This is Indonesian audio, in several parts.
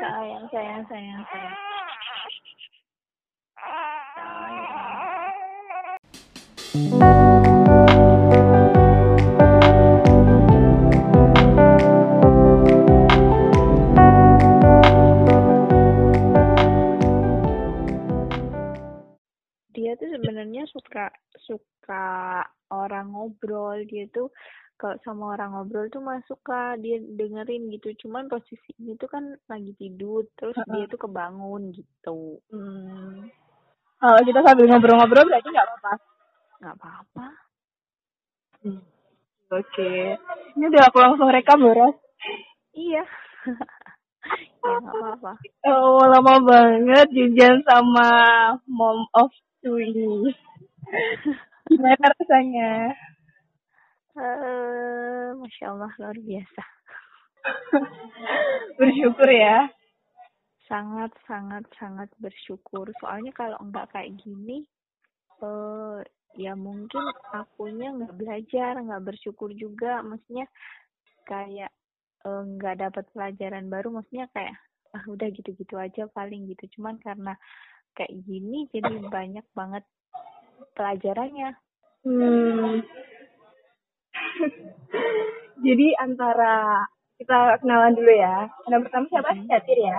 sayang sayang sayang sayang. Dia tuh sebenarnya suka suka orang ngobrol dia tuh kalau sama orang ngobrol tuh mah suka dia dengerin gitu cuman posisinya tuh kan lagi tidur terus dia tuh kebangun gitu Hmm. Kalau kita sambil ngobrol-ngobrol berarti nggak apa-apa. nggak apa-apa Hmm. Oke. Ini udah aku langsung rekam loh, Ras. iya ya nggak apa-apa Oh, lama banget janjian sama mom of two ini. Gimana rasanya? Eh masya allah luar biasa. Bersyukur ya. sangat sangat sangat bersyukur. Soalnya kalau nggak kayak gini eh ya mungkin akunya nggak belajar nggak bersyukur juga. Maksudnya kayak eh, nggak dapat pelajaran baru. Maksudnya kayak ah udah gitu-gitu aja paling gitu. Cuman karena kayak gini jadi banyak banget pelajarannya. Hmm. Jadi antara kita kenalan dulu ya. Yang pertama siapa? Mhm. Syatir ya.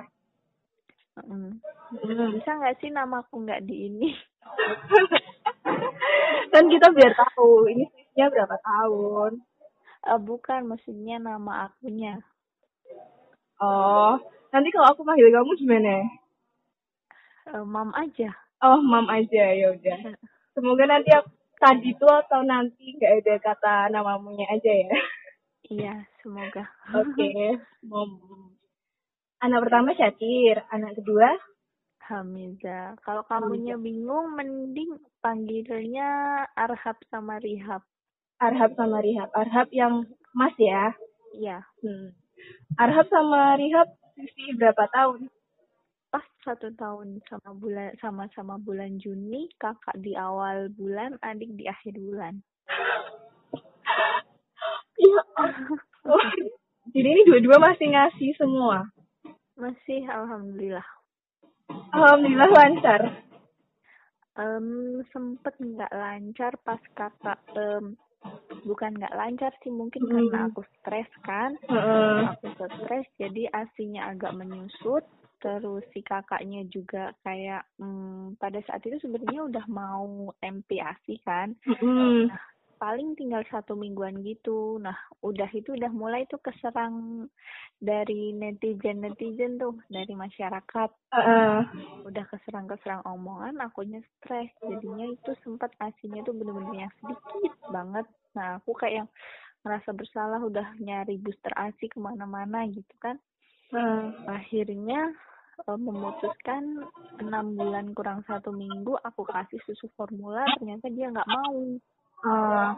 Mm. Bisa nggak sih nama aku nggak di ini kan kita biar tahu ini switchnya berapa tahun. Eh, bukan maksudnya nama akunya Oh, nanti kalau aku panggil kamu gimana? Eh, mam aja Oh, mam aja ya udah. Semoga nanti aku tadi tuh atau nanti nggak ada kata namamunya aja ya. iya semoga Oke, mom. Anak pertama Syatir, anak kedua Hamiza. Kalau kamunya bingung, mending panggilnya Arhab sama Rihab. Arhab sama Rihab. Arhab yang Mas ya. Iya, Hmm. Arhab sama Rihab sisi berapa tahun? Pas satu tahun sama bulan sama-sama bulan Juni, kakak di awal bulan, adik di akhir bulan. Iya. Oh, jadi ini dua-dua masih ngasih semua. Masih alhamdulillah. Alhamdulillah lancar. Em, sempet nggak lancar pas kakak em, bukan nggak lancar sih mungkin karena Hmm. aku stres kan Heeh. aku stres jadi asinya agak menyusut terus si kakaknya juga kayak hmm, pada saat itu sebenarnya udah mau MP ASI kan Mm-mm. paling tinggal satu mingguan gitu nah udah itu udah mulai tuh keserang dari netizen netizen tuh dari masyarakat Heeh. udah keserang keserang omongan akunya stres jadinya itu sempat asinya tuh bener-bener yang sedikit banget nah aku kayak yang merasa bersalah udah nyari booster asi ke mana-mana gitu kan Heeh. akhirnya memutuskan enam bulan kurang satu minggu aku kasih susu formula ternyata dia nggak mau. Ah,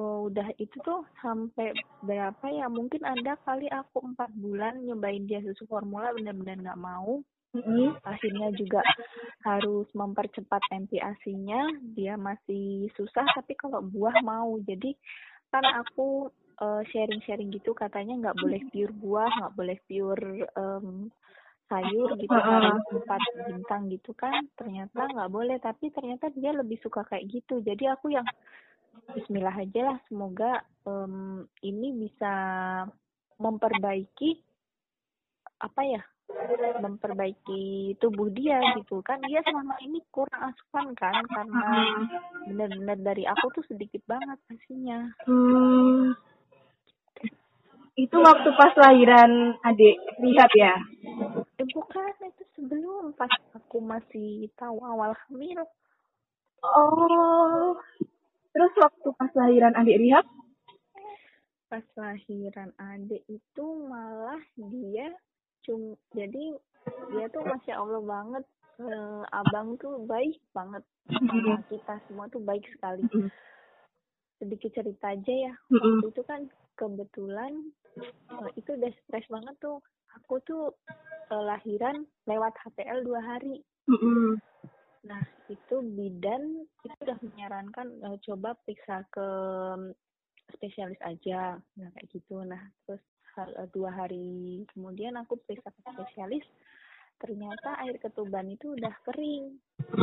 Oh, udah itu tuh sampai berapa ya? Mungkin ada kali aku empat bulan nyobain dia susu formula benar-benar nggak mau. Mm-mm. akhirnya juga harus mempercepat MPASI-nya dia masih susah tapi kalau buah mau. Jadi kan aku eh, sharing-sharing gitu katanya nggak boleh pure buah nggak boleh pure em, sayur gitu harus empat bintang gitu kan ternyata nggak boleh. Tapi ternyata dia lebih suka kayak gitu. Jadi aku yang Bismillah aja lah semoga em, ini bisa memperbaiki apa ya memperbaiki tubuh dia gitu kan. Dia selama ini kurang asupan kan karena benar-benar dari aku tuh sedikit banget pastinya Hmm. Itu waktu pas lahiran adik Rihab ya? Eh bukan itu sebelum pas aku masih tahu awal hamil. Oh. Terus waktu pas lahiran adik Rihab? pas lahiran adik itu malah dia cum jadi dia tuh masya allah banget Eh, abang tuh baik banget sama kita semua tuh baik sekali. Sedikit cerita aja ya waktu itu kan kebetulan eh, itu udah stres banget tuh aku tuh eh, lahiran lewat HPL dua hari. Mm-mm. nah itu bidan itu udah menyarankan eh, coba periksa ke mm, spesialis aja. Nah kayak gitu. Nah terus dua hari kemudian aku periksa ke spesialis. Ternyata air ketuban itu udah kering.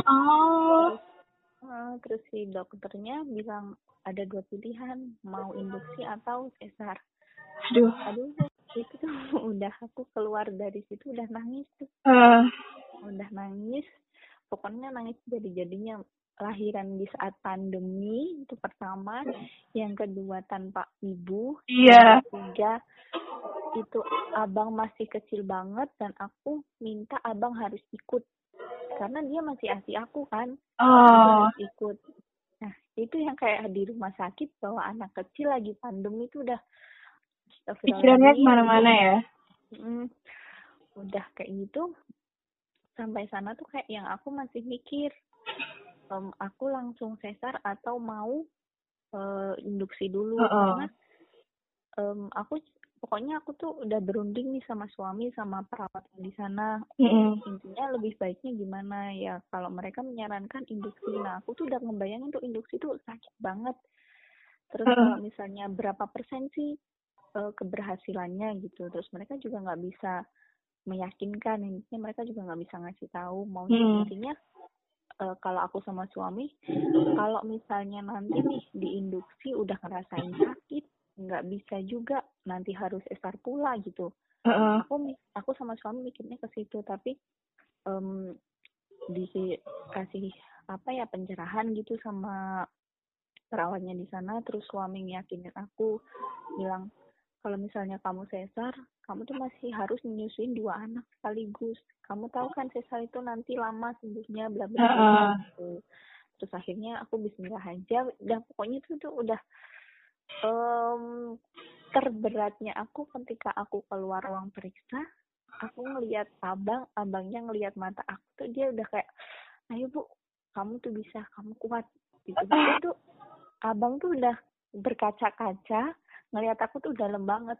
Oh. Uh, terus si dokternya bilang ada dua pilihan. Mau induksi atau sesar. Aduh. aduh itu tuh udah aku keluar dari situ udah nangis tuh. Eh, udah nangis. Pokoknya nangis jadi jadinya lahiran di saat pandemi itu pertama. Yang kedua tanpa ibu. Iya. yang ketiga itu abang masih kecil banget dan aku minta abang harus ikut. Karena dia masih asi aku kan. Oh. harus ikut. Nah itu yang kayak di rumah sakit bahwa anak kecil lagi pandemi itu udah Pikirannya ke mana-mana ya. Mm, udah kayak gitu sampai sana tuh kayak yang aku masih mikir. Em, aku langsung sesar atau mau eh, induksi dulu. Heeh. karena em, aku pokoknya aku tuh udah berunding nih sama suami sama perawat di sana. Mm-mm. intinya lebih baiknya gimana? Ya kalau mereka menyarankan induksi. Nah aku tuh udah ngebayangin tuh induksi tuh sakit banget. Terus kalau misalnya berapa persen sih eh, keberhasilannya gitu terus mereka juga nggak bisa meyakinkan intinya mereka juga nggak bisa ngasih tahu maunya Hmm. intinya eh, kalau aku sama suami kalau misalnya nanti nih diinduksi udah ngerasain sakit nggak bisa juga nanti harus estar pula gitu Heeh. aku mi- aku sama suami mikirnya ke situ tapi em dikasih apa ya pencerahan gitu sama perawatnya di sana terus suami ngiyakinin aku bilang kalau misalnya kamu sesar kamu tuh masih harus menyusuin dua anak sekaligus. Kamu tahu kan sesar itu nanti lama sembuhnya bla bla bla gitu. Terus akhirnya aku Bismillah aja. Dan pokoknya itu tuh udah em terberatnya aku ketika aku keluar ruang periksa aku ngelihat abang abangnya ngelihat mata aku tuh dia udah kayak ayo bu kamu tuh bisa kamu kuat. Gitu gitu tuh abang tuh udah berkaca-kaca ngelihat aku tuh dalam banget.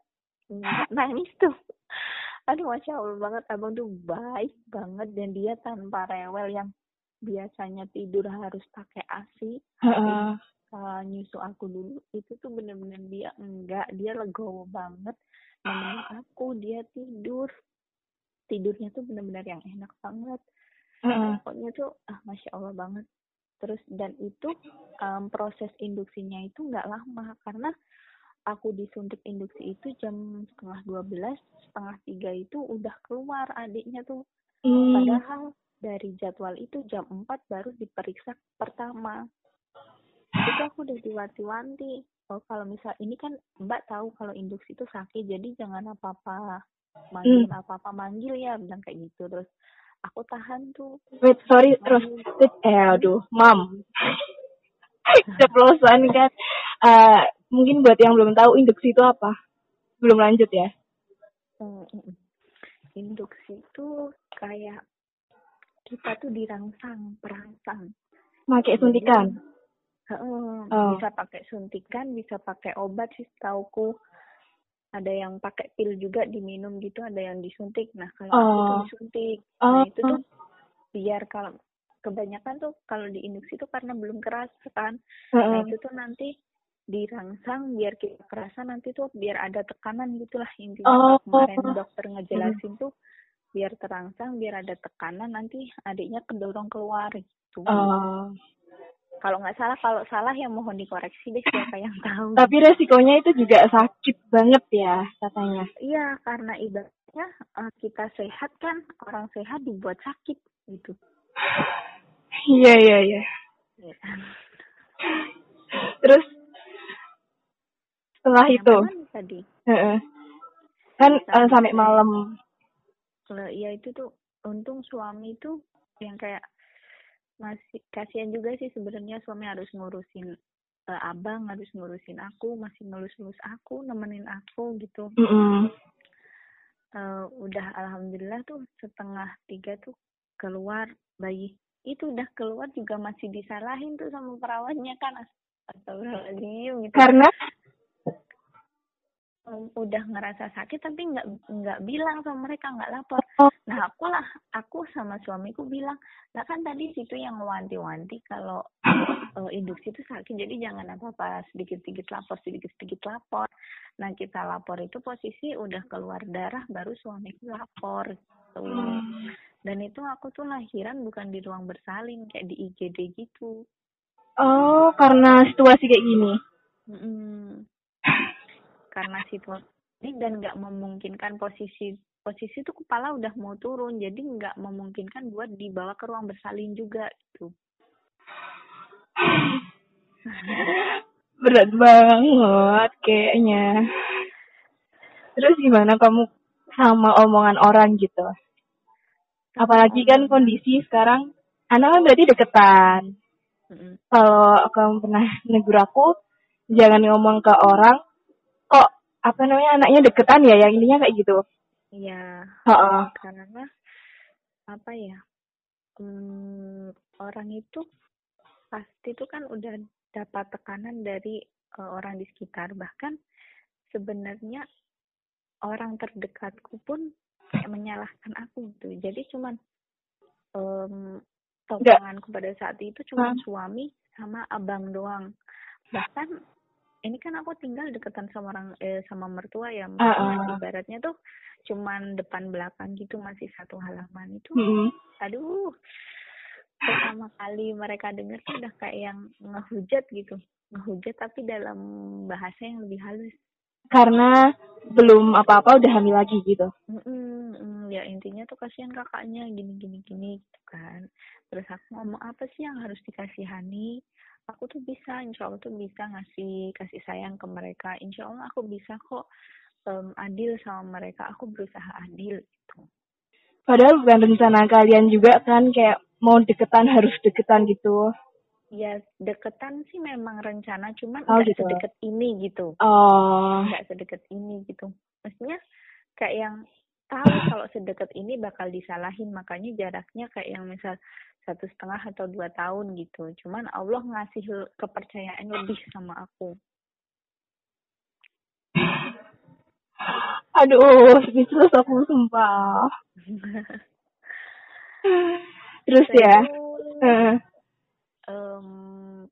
Nangis tuh. Aduh masya allah banget. Abang tuh baik banget dan dia tanpa rewel yang biasanya tidur harus pakai asi Heeh. uh, nyusu aku dulu itu tuh bener-bener dia enggak. Dia legowo banget. Nemenin aku dia tidur. Tidurnya tuh bener-bener yang enak banget. Heeh. pokoknya tuh ah masya allah banget. Terus dan itu em, proses induksinya itu nggak lama. Karena aku disuntik induksi itu jam setengah dua belas setengah tiga itu udah keluar adiknya tuh. Hmm. padahal dari jadwal itu jam 4 baru diperiksa pertama. Itu aku udah diwanti-wanti. Oh kalau misal ini kan mbak tahu kalau induksi itu sakit jadi jangan apa-apa manggil apa-apa manggil ya bilang kayak gitu. Terus aku tahan tuh. Wait, sorry, terus eh aduh, mam. Ceplosan kan. Eh, mungkin buat yang belum tahu induksi itu apa? Belum lanjut ya. Mm, mm, mm. induksi itu kayak kita tuh dirangsang perangsang Pakai suntikan. Oh. bisa pakai suntikan, bisa pakai obat sih setauku. Ada yang pakai pil juga diminum gitu, ada yang disuntik. Nah, kalau aku tuh Oh. disuntik. Oh. Nah, itu tuh biar kalau kebanyakan tuh kalau diinduksi tuh karena belum keras kan. Nah, itu tuh nanti dirangsang biar kita kerasa nanti tuh biar ada tekanan gitulah intinya. Oh. Kemarin dokter ngejelasin tuh biar terangsang, biar ada tekanan nanti adiknya kedorong keluar gitu. Oh. Kalau nggak salah, kalau salah ya mohon dikoreksi deh siapa yang tahu. Tapi resikonya itu juga sakit banget ya katanya. Iya, karena ibaratnya eh, kita sehat kan, orang sehat dibuat sakit gitu. Iya iya iya. Ya. Terus setelah Yang itu, mana tadi? heeh. kan eh, sampai malam. Kalau iya itu tuh untung suami tuh yang kayak masih kasihan juga sih sebenarnya suami harus ngurusin eh, abang, harus ngurusin aku, masih ngelus-ngelus aku, nemenin aku gitu. Mm-mm. Eh, udah alhamdulillah tuh setengah tiga tuh keluar bayi itu udah keluar juga masih disalahin tuh sama perawatnya kan astagfirullahaladzim gitu Karena um, udah ngerasa sakit tapi nggak nggak bilang sama mereka nggak lapor. Oh, nah aku lah aku sama suamiku bilang lah kan tadi situ yang wanti-wanti kalau uh, induksi itu sakit jadi jangan apa-apa sedikit-sedikit lapor sedikit-sedikit lapor. Nah kita lapor itu posisi udah keluar darah baru suamiku lapor gitu. Dan itu aku tuh lahiran bukan di ruang bersalin kayak di IGD gitu. Oh karena situasi kayak gini. Mm-mm. Karena situasi dan nggak memungkinkan posisi posisi tuh kepala udah mau turun jadi nggak memungkinkan buat dibawa ke ruang bersalin juga gitu Berat banget kayaknya. Terus gimana kamu sama omongan orang gitu? Apalagi kan kondisi sekarang anak kan berarti deketan. Kalau kamu pernah negur aku, jangan ngomong ke orang kok apa namanya anaknya deketan ya, yang intinya kayak gitu. Iya, Heeh. karena apa ya? Hmm, orang itu pasti itu kan udah dapat tekanan dari eh, orang di sekitar. Bahkan sebenarnya orang terdekatku pun kayak menyalahkan aku gitu. Jadi cuman em, topanganku pada saat itu cuma suami sama abang doang. Bahkan ini kan aku tinggal deketan sama orang eh, sama mertua ya, Ah, ah. ibaratnya tuh cuman depan belakang gitu masih satu halaman itu. Mm-mm. Aduh, pertama kali mereka dengar tuh udah kayak yang ngehujat gitu, ngehujat tapi dalam bahasa yang lebih halus. Karena belum apa-apa udah hamil lagi gitu. Mm-mm, mm, ya intinya tuh kasihan kakaknya gini gini gini gitu kan. Terus aku ngomong apa sih yang harus dikasihani? Aku tuh bisa, insya Allah tuh bisa ngasih kasih sayang ke mereka. Insya Allah aku bisa kok em, adil sama mereka. Aku berusaha adil gitu. Padahal bukan rencana kalian juga kan kayak mau deketan harus deketan gitu. Ya deketan sih memang rencana, cuman Oh, gitu. sedekat ini gitu. Oh, nggak sedekat ini gitu. Maksudnya kayak yang tahu kalau sedekat ini bakal disalahin, makanya jaraknya kayak yang misal satu setengah atau dua tahun gitu. Cuman Allah ngasih kepercayaan lebih sama aku. aduh, speechless aku sumpah. Terus ya, eh, em,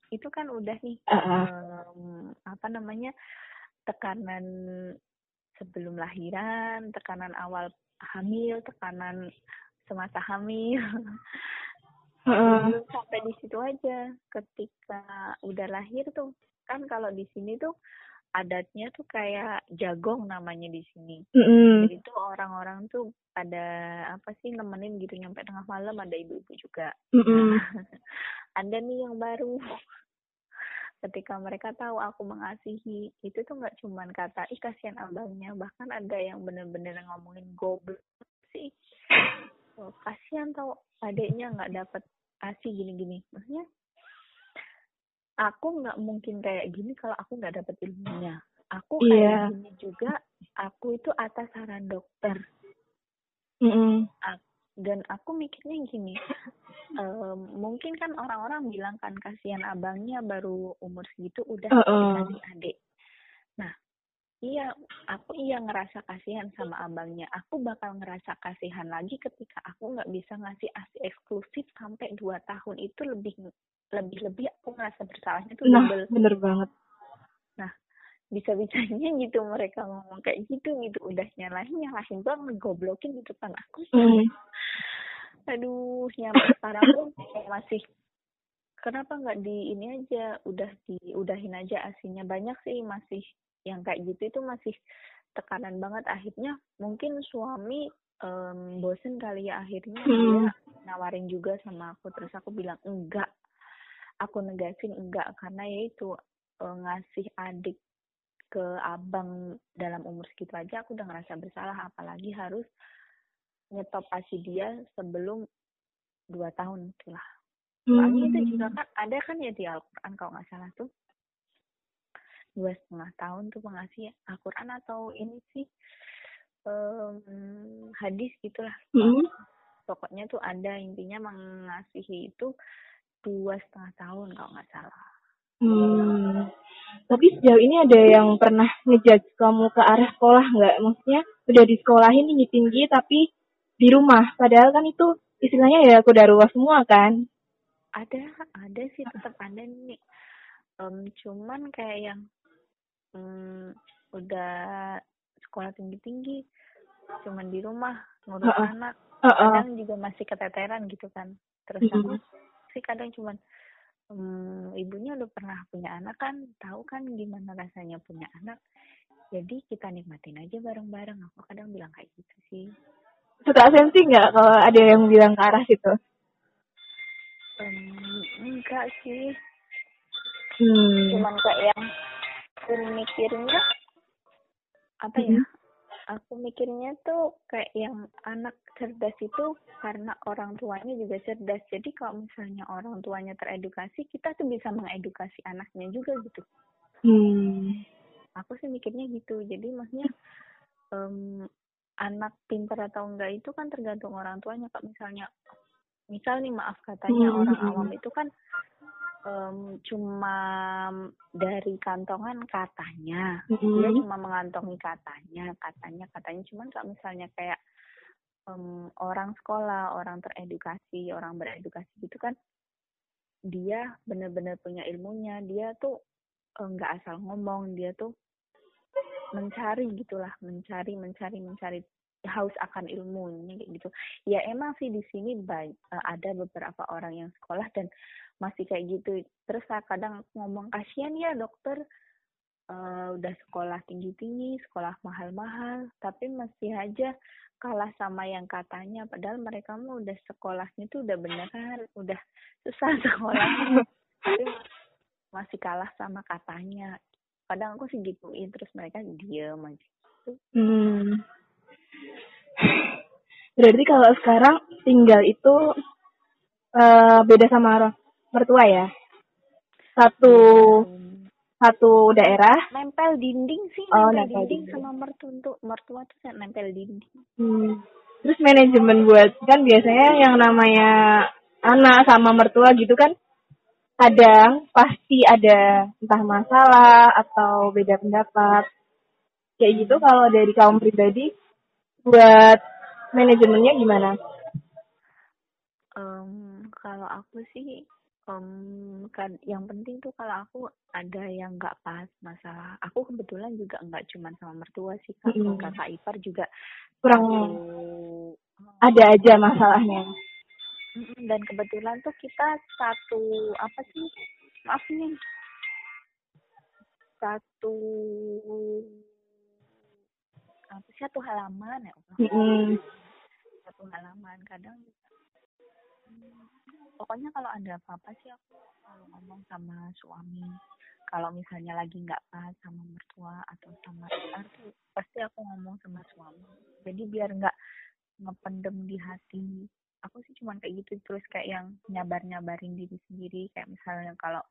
itu kan udah nih Heeh. em, apa namanya tekanan sebelum lahiran, tekanan awal hamil, tekanan semasa hamil. heeh. belum sampai di situ aja ketika udah lahir tuh kan kalau di sini tuh adatnya tuh kayak jagong namanya di sini Mm-mm. jadi tuh orang-orang tuh ada apa sih nemenin gitu nyampe tengah malam ada ibu-ibu juga Mm-mm. ada nih yang baru ketika mereka tahu aku mengasihi itu tuh nggak cuman kata ih kasihan abangnya bahkan ada yang bener-bener ngomongin goblok sih oh, kasihan tau adiknya nggak dapat asi gini-gini maksudnya aku nggak mungkin kayak gini kalau aku nggak dapat ilmunya aku kayak Iya. gini juga aku itu atas saran dokter Mm-mm. dan aku mikirnya gini em, mungkin kan orang-orang bilang kan kasihan abangnya baru umur segitu udah Heeh. dikasih adik nah iya aku iya ngerasa kasihan sama abangnya. Aku bakal ngerasa kasihan lagi ketika aku nggak bisa ngasih asi eksklusif sampai dua tahun itu lebih lebih lebih aku ngerasa bersalahnya tuh Nah, double. bener banget. bisa bisanya gitu mereka ngomong kayak gitu gitu. Udah nyalahin nyalahin doang ngegoblokin di depan aku. Mm. aduh nyampe sekarang pun kayak masih kenapa nggak di ini aja udah diudahin aja asinya banyak sih masih yang kayak gitu itu masih tekanan banget. Akhirnya mungkin suami em, bosen kali ya akhirnya Hmm. dia nawarin juga sama aku. Terus aku bilang enggak. Aku negasin enggak. Karena ya itu eh, ngasih adik ke abang dalam umur segitu aja aku udah ngerasa bersalah. Apalagi harus nyetop asi dia sebelum dua tahun itulah soalnya itu Hmm. juga kan ada kan ya di Al-Quran kalau nggak salah tuh dua setengah tahun tuh pengasih Al-Quran atau ini sih em, hadis gitulah Mm. pokoknya tuh ada intinya mengasihi itu dua setengah tahun kalau nggak salah Hmm. Hmm. Tapi sejauh ini ada yang pernah ngejudge kamu ke arah sekolah nggak? Maksudnya udah di sekolahin tinggi tinggi tapi di rumah. Padahal kan itu istilahnya ya kuda ruas semua kan? Ada, ada sih tetap ada nih. Um, cuman kayak yang um, udah sekolah tinggi tinggi, cuman di rumah ngurus uh -uh. anak. Uh -uh. Kadang juga masih keteteran gitu kan. Terus uh -huh. sih kadang cuman um, ibunya udah pernah punya anak kan, tahu kan gimana rasanya punya anak. Jadi kita nikmatin aja bareng-bareng. Aku kadang bilang kayak gitu sih. Suka sensi nggak kalau ada yang bilang ke arah situ? Um, enggak sih. Hmm. Cuman kayak yang aku mikirnya apa ya? Hmm aku mikirnya tuh kayak yang anak cerdas itu karena orang tuanya juga cerdas. Jadi kalau misalnya orang tuanya teredukasi, kita tuh bisa mengedukasi anaknya juga gitu. Hmm. Aku sih mikirnya gitu. Jadi maksudnya um, anak pintar atau enggak itu kan tergantung orang tuanya. Kalau misalnya, misal nih maaf katanya hmm. orang awam itu kan um, cuma dari kantongan katanya. Mm-hmm. dia cuma mengantongi katanya katanya katanya. Cuman kalau misalnya kayak um, orang sekolah orang teredukasi orang beredukasi gitu kan dia benar-benar punya ilmunya. Dia tuh nggak uh, asal ngomong. Dia tuh mencari gitulah mencari mencari mencari haus akan ilmunya kayak gitu. Ya emang sih di sini uh, ada beberapa orang yang sekolah dan masih kayak gitu. Terus kadang ngomong kasihan ya dokter uh, udah sekolah tinggi tinggi sekolah mahal mahal tapi masih aja kalah sama yang katanya. Padahal mereka mah udah sekolahnya tuh udah beneran udah susah sekolahnya tapi masih kalah sama katanya. Kadang aku sih gituin terus mereka diem aja. Hmm. Berarti kalau sekarang tinggal itu uh, beda sama orang mertua ya? Satu hmm. satu daerah? Nempel dinding sih oh, nempel, dinding, dinding. sama mertua mertua tuh nempel dinding. Hmm. terus manajemen buat kan biasanya yang namanya anak sama mertua gitu kan kadang pasti ada entah masalah atau beda pendapat. Kayak gitu kalau dari kaum pribadi buat manajemennya gimana? Um, kalau aku sih um, kan yang penting tuh kalau aku ada yang nggak pas masalah. Aku kebetulan juga nggak cuma sama mertua sih kak. Mm. kakak ipar juga kurang aku, ada aja masalahnya. Dan kebetulan tuh kita satu apa sih? Maaf nih. Satu apa satu halaman ya mm -hmm. satu halaman kadang pokoknya kalau ada apa-apa sih aku selalu ngomong sama suami. Kalau misalnya lagi nggak pas sama mertua atau sama tuh pasti aku ngomong sama suami. Jadi biar nggak ngependem di hati. Aku sih cuma kayak gitu terus kayak yang nyabar nyabarin diri sendiri. Kayak misalnya kalau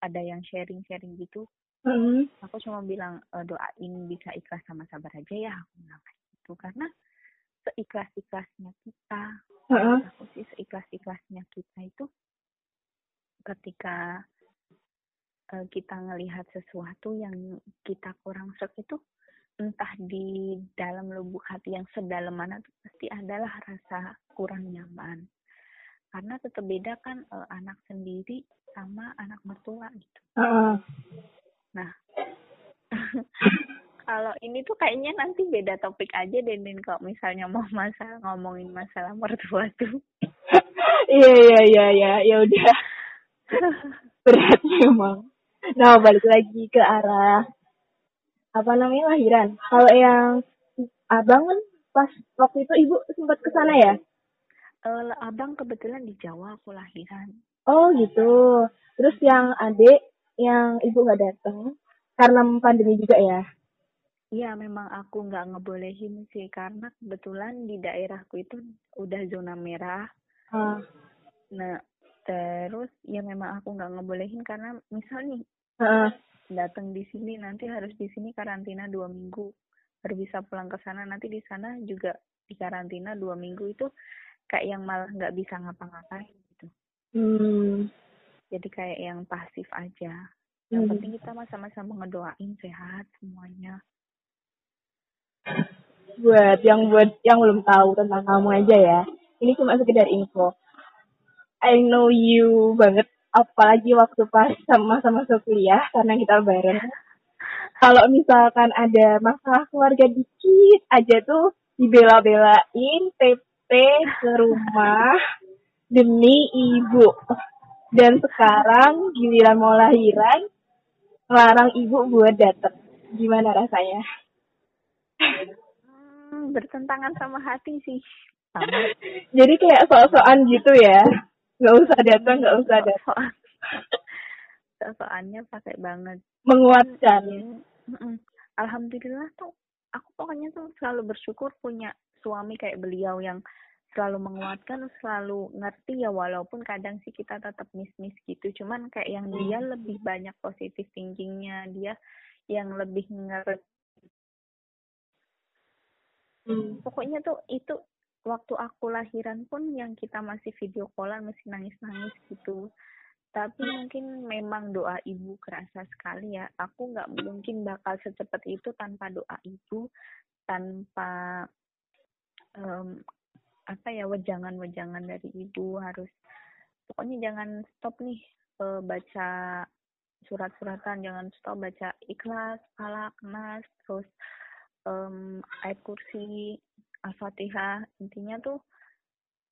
ada yang sharing sharing gitu mm-hmm. aku cuma bilang e, doain bisa ikhlas sama sabar aja ya aku bilang gitu karena seikhlas ikhlasnya kita uh-uh. aku sih seikhlas ikhlasnya kita itu ketika uh, kita ngelihat sesuatu yang kita kurang serg itu entah di dalam lubuk hati yang sedalam mana tuh pasti adalah rasa kurang nyaman karena tetap beda kan uh, anak sendiri sama anak mertua gitu. Uh-uh. Nah, kalau ini tuh kayaknya nanti beda topik aja deh Nin kalau misalnya mau masalah ngomongin masalah mertua tuh. iya iya iya iya ya udah. Berat memang. Nah balik lagi ke arah apa namanya lahiran. Kalau yang abang kan pas waktu itu ibu sempat ke sana ya? Uh, abang kebetulan di Jawa aku lahiran. Oh gitu. Terus yang adik yang ibu nggak datang karena pandemi juga ya? Iya, memang aku nggak ngebolehin sih karena kebetulan di daerahku itu udah zona merah. Uh. Nah, terus ya memang aku nggak ngebolehin karena misal nih uh. datang di sini nanti harus di sini karantina dua minggu, baru bisa pulang ke sana nanti di sana juga di karantina dua minggu itu kayak yang malah nggak bisa ngapa-ngapain gitu. Hmm. Jadi kayak yang pasif aja. yang Hmm. penting kita sama-sama ngedoain sehat semuanya buat yang buat yang belum tahu tentang kamu aja ya. Ini cuma sekedar info. I know you banget, apalagi waktu pas sama-sama kuliah karena kita bareng. Kalau misalkan ada masalah keluarga dikit aja tuh dibela-belain TP ke rumah demi ibu. Dan sekarang giliran mau lahiran, ngelarang ibu buat datang. Gimana rasanya? Hmm, bertentangan sama hati sih sama Jadi kayak sok-sokan gitu ya. Nggak usah datang, nggak usah datang. soal soalnya pakai banget Menguatkan. Ya, mm-mm. alhamdulillah tuh aku pokoknya tuh selalu bersyukur punya suami kayak beliau yang selalu menguatkan selalu ngerti ya walaupun kadang sih kita tetap miss-miss gitu cuman kayak yang dia lebih banyak positif thinkingnya dia yang lebih ngerti Hmm. pokoknya tuh itu waktu aku lahiran pun yang kita masih video callan masih nangis-nangis gitu. Tapi mungkin memang doa ibu kerasa sekali ya. Aku nggak mungkin bakal secepat itu tanpa doa ibu tanpa em, apa ya wejangan-wejangan dari ibu. Harus pokoknya jangan stop nih eh, baca surat-suratan. Jangan stop baca ikhlas falak nas terus em, ayat kursi al-fatihah intinya tuh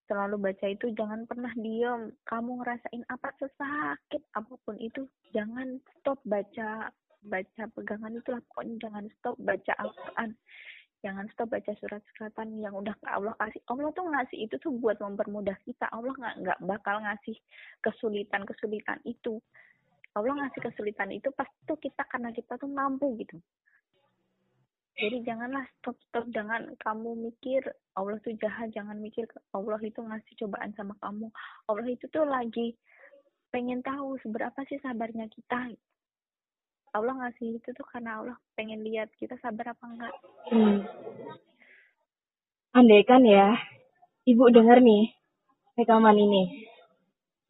selalu baca itu jangan pernah diem. Kamu ngerasain apa sesakit apa pun itu jangan stop baca baca pegangan itulah pokoknya jangan stop baca Al-Quran. Jangan stop baca surat-suratan yang udah Allah kasih. Allah tuh ngasih itu tuh buat mempermudah kita. Allah nggak nggak bakal ngasih kesulitan kesulitan itu. Allah ngasih kesulitan itu pasti tuh kita karena kita tuh mampu gitu jadi janganlah stop stop jangan kamu mikir Allah tuh jahat jangan mikir Allah itu ngasih cobaan sama kamu Allah itu tuh lagi pengen tahu seberapa sih sabarnya kita Allah ngasih itu tuh karena Allah pengen lihat kita sabar apa enggak Hmm. Andai kan ya, ibu denger nih rekaman ini.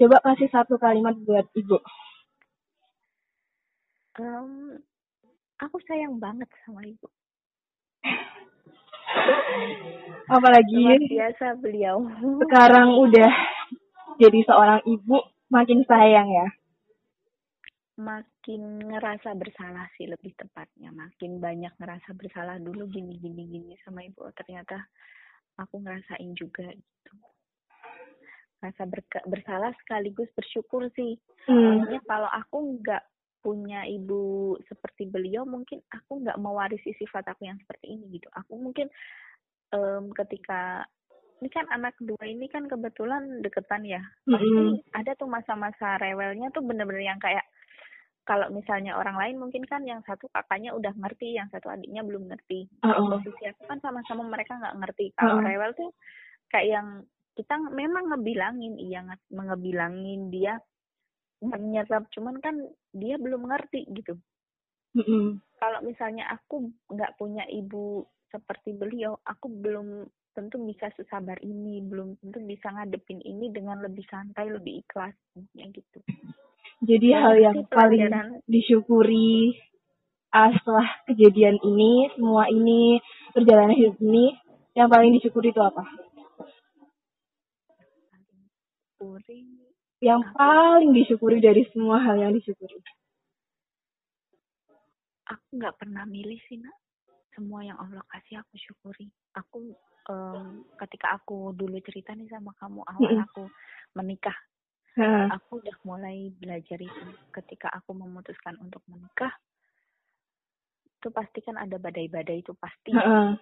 Coba kasih satu kalimat buat ibu. Em, aku sayang banget sama ibu luar Apalagi biasa beliau. sekarang udah jadi seorang ibu, makin sayang ya. makin ngerasa bersalah sih lebih tepatnya. Makin banyak ngerasa bersalah dulu gini gini gini sama ibu. Oh, ternyata aku ngerasain juga gitu. Rasa bersalah sekaligus bersyukur sih. Hmm. maksudnya kalau aku nggak punya ibu seperti beliau mungkin aku nggak mewarisi sifat aku yang seperti ini gitu aku mungkin em, ketika ini kan anak kedua ini kan kebetulan deketan ya pasti Mm-mm. ada tuh masa-masa rewelnya tuh bener-bener yang kayak kalau misalnya orang lain mungkin kan yang satu kakaknya udah ngerti yang satu adiknya belum ngerti Uh-uh. posisi aku kan sama-sama mereka nggak ngerti kalau Uh-uh. rewel tuh kayak yang kita memang ngebilangin iya nge- ngebilangin dia menyerap cuman kan dia belum ngerti gitu Mm-mm. kalau misalnya aku nggak punya ibu seperti beliau aku belum tentu bisa sesabar ini belum tentu bisa ngadepin ini dengan lebih santai lebih ikhlas ya gitu Jadi Banyak hal yang paling disyukuri ah, setelah kejadian ini, semua ini, perjalanan hidup ini, yang paling disyukuri itu apa? Uring Yang paling disyukuri dari semua hal yang disyukuri. aku nggak pernah milih sih nak. Semua yang Allah kasih aku syukuri. Aku em, ketika aku dulu cerita nih sama kamu awal aku menikah aku udah mulai belajar itu. Ketika aku memutuskan untuk menikah itu pasti kan ada badai-badai itu pasti. Heeh.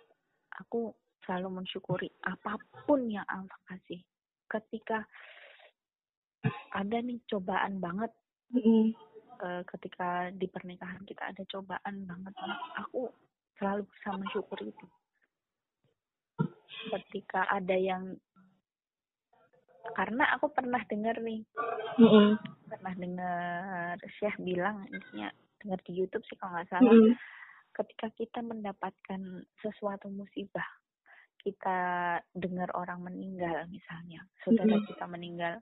aku selalu mensyukuri apa pun yang Allah kasih. Ketika ada nih cobaan banget eh, ketika di pernikahan kita ada cobaan banget aku selalu bisa mensyukuri itu ketika ada yang karena aku pernah dengar nih Mm-mm. pernah dengar Syekh bilang intinya dengar di YouTube sih kalau nggak salah Mm-mm. ketika kita mendapatkan sesuatu musibah kita dengar orang meninggal misalnya saudara Mm-mm. kita meninggal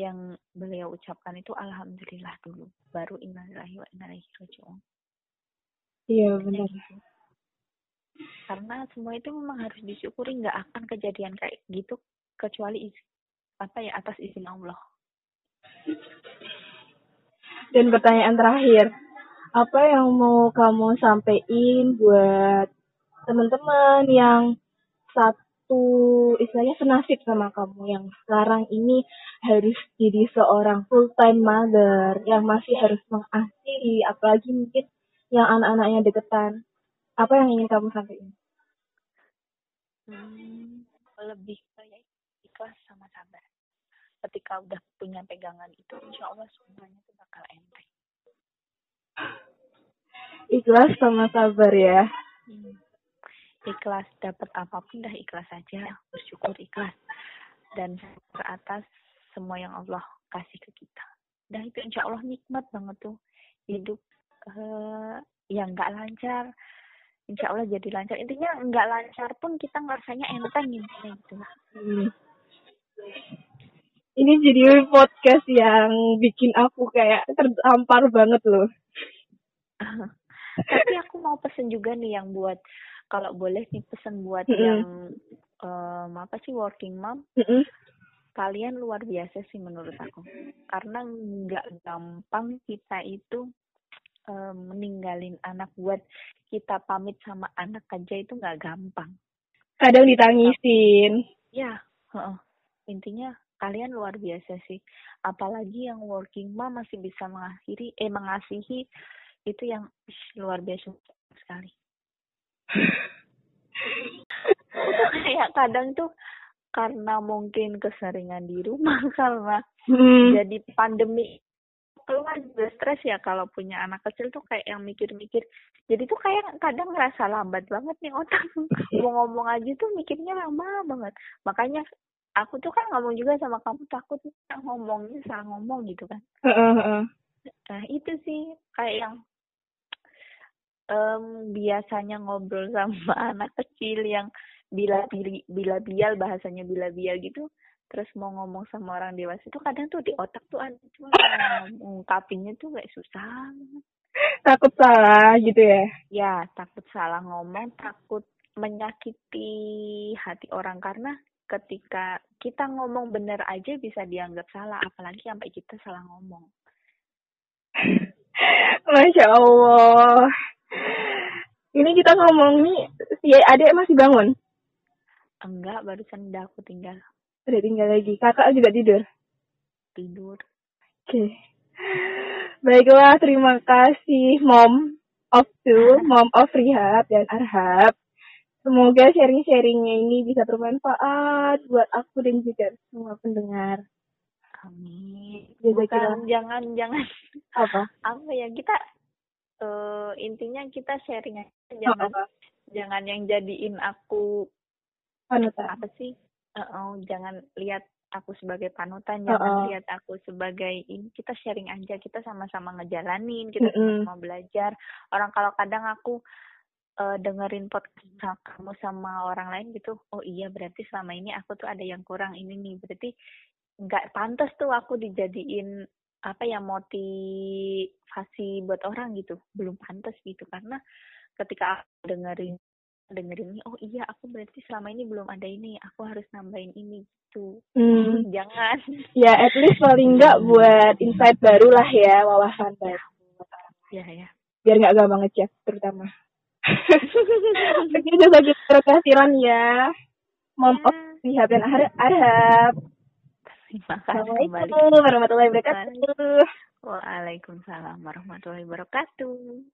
yang beliau ucapkan itu alhamdulillah dulu baru innalillahi wa inna ilaihi rajiun. Iya benar. gitu. karena semua itu memang harus disyukuri nggak akan kejadian kayak gitu kecuali apa ya atas izin Allah. Dan pertanyaan terakhir apa yang mau kamu sampaikan buat teman-teman yang satu istilahnya senasib sama kamu yang sekarang ini harus jadi seorang full time mother yang masih harus mengasihi apalagi mungkin yang anak-anaknya deketan apa yang ingin kamu sampaikan? Hmm, lebih kayak ikhlas sama sabar. Ketika udah punya pegangan itu, insya Allah semuanya tuh bakal enteng ikhlas sama sabar ya hmm. Ikhlas dapat apa pun dah ikhlas saja bersyukur ikhlas. Dan ke atas semua yang Allah kasih ke kita. Dan itu insya Allah nikmat banget tuh. Hidup uh, yang nggak lancar. Insya Allah jadi lancar. Intinya nggak lancar pun kita ngerasanya enteng intinya gitu. Hmm. ini jadi podcast yang bikin aku kayak tertampar banget loh. Tapi aku mau pesen juga nih yang buat kalau boleh nih pesen buat mm -hmm. yang um, apa sih working mom? Mm -hmm. kalian luar biasa sih menurut aku. Karena nggak gampang kita itu um, meninggalin anak. Buat kita pamit sama anak aja itu nggak gampang. Kadang ditangisin. Ya uh, intinya kalian luar biasa sih. Apalagi yang working mom masih bisa mengakhiri eh mengasihi itu yang luar biasa sekali kayak kadang tuh karena mungkin keseringan di rumah karena hmm. jadi pandemi keluar juga stres ya kalau punya anak kecil tuh kayak yang mikir-mikir. Jadi tuh kayak kadang ngerasa lambat banget nih otak. Mau ngomong aja tuh mikirnya lama banget. Makanya aku tuh kan ngomong juga sama kamu takut ngomongnya salah ngomong gitu kan. Nah itu sih kayak yang um, biasanya ngobrol sama anak kecil yang bila bila bial bahasanya bila bial gitu. Terus mau ngomong sama orang dewasa itu kadang tuh di otak tuh ada cuma ngungkapinnya tuh kayak susah takut salah gitu ya? Ya takut salah ngomong takut menyakiti hati orang. Karena ketika kita ngomong bener aja bisa dianggap salah apalagi sampai kita salah ngomong. Masya Allah ini kita ngomong nih, si adik masih bangun? Enggak, barusan udah aku tinggal. Udah tinggal lagi. Kakak juga tidur? Tidur. Oke. Okay. Baiklah, terima kasih Mom of Two, Mom of Rihab dan Arhab. Semoga sharing-sharingnya ini bisa bermanfaat buat aku dan juga semua pendengar. Amin. Bukan, jangan, jangan. Apa? Apa ya, kita uh, intinya kita sharing aja. Jangan oh, jangan yang jadiin aku panutan. apa sih? Uh, oh, jangan lihat aku sebagai panutan jangan oh, lihat aku sebagai ini. Kita sharing aja kita sama-sama ngejalanin kita sama-sama belajar. Orang kalau kadang aku uh, dengerin podcast kamu sama orang lain gitu oh iya berarti selama ini aku tuh ada yang kurang ini nih. Berarti nggak pantas tuh aku dijadiin apa ya motivasi buat orang gitu. Belum pantas gitu karena ketika aku dengerin dengerin ini oh iya aku berarti selama ini belum ada ini aku harus nambahin ini gitu. Hmm. jangan. Ya at least paling enggak buat insight baru lah ya wawasan baru. Ya ya. Biar nggak gampang ngecek terutama. Begitu saja terkasiran ya. Mom of rehab dan arhab Terima kasih kembali. warahmatullahi wabarakatuh. Waalaikumsalam warahmatullahi wabarakatuh.